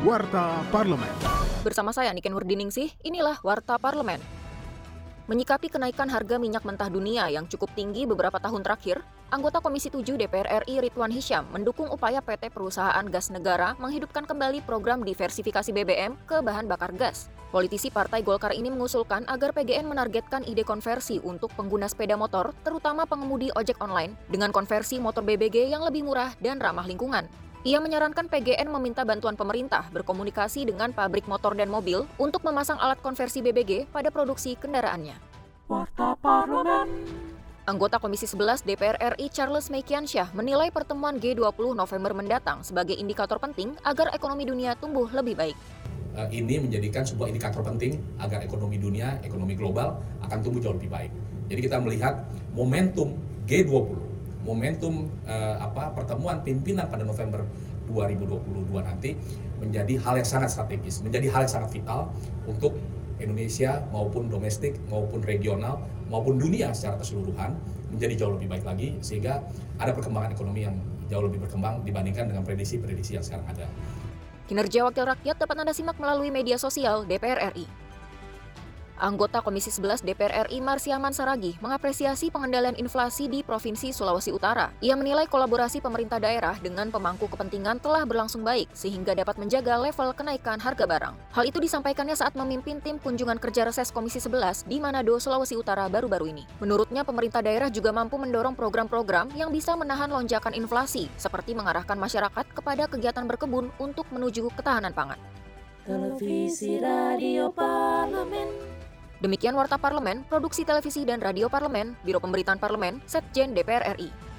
Warta Parlemen. Bersama saya Niken Nurdiningsih, inilah Warta Parlemen. Menyikapi kenaikan harga minyak mentah dunia yang cukup tinggi beberapa tahun terakhir, anggota Komisi 7 DPR RI Ridwan Hisham mendukung upaya PT Perusahaan Gas Negara menghidupkan kembali program diversifikasi BBM ke bahan bakar gas. Politisi Partai Golkar ini mengusulkan agar PGN menargetkan ide konversi untuk pengguna sepeda motor, terutama pengemudi ojek online, dengan konversi motor BBG yang lebih murah dan ramah lingkungan. Ia menyarankan PGN meminta bantuan pemerintah berkomunikasi dengan pabrik motor dan mobil untuk memasang alat konversi BBG pada produksi kendaraannya. Warta Parlemen. Anggota Komisi 11 DPR RI Charles Mekiansyah menilai pertemuan G20 November mendatang sebagai indikator penting agar ekonomi dunia tumbuh lebih baik. Eh, ini menjadikan sebuah indikator penting agar ekonomi dunia, ekonomi global akan tumbuh jauh lebih baik. Jadi kita melihat momentum G20 momentum uh, apa pertemuan pimpinan pada November 2022 nanti menjadi hal yang sangat strategis, menjadi hal yang sangat vital untuk Indonesia maupun domestik maupun regional maupun dunia secara keseluruhan menjadi jauh lebih baik lagi sehingga ada perkembangan ekonomi yang jauh lebih berkembang dibandingkan dengan prediksi-prediksi yang sekarang ada. Kinerja Wakil Rakyat dapat Anda simak melalui media sosial DPR RI. Anggota Komisi 11 DPR RI Marsiaman Saragi mengapresiasi pengendalian inflasi di Provinsi Sulawesi Utara. Ia menilai kolaborasi pemerintah daerah dengan pemangku kepentingan telah berlangsung baik sehingga dapat menjaga level kenaikan harga barang. Hal itu disampaikannya saat memimpin tim kunjungan kerja reses Komisi 11 di Manado, Sulawesi Utara baru-baru ini. Menurutnya pemerintah daerah juga mampu mendorong program-program yang bisa menahan lonjakan inflasi seperti mengarahkan masyarakat kepada kegiatan berkebun untuk menuju ketahanan pangan. Televisi Radio Parlemen. Demikian Warta Parlemen, Produksi Televisi dan Radio Parlemen, Biro Pemberitaan Parlemen, Setjen DPR RI.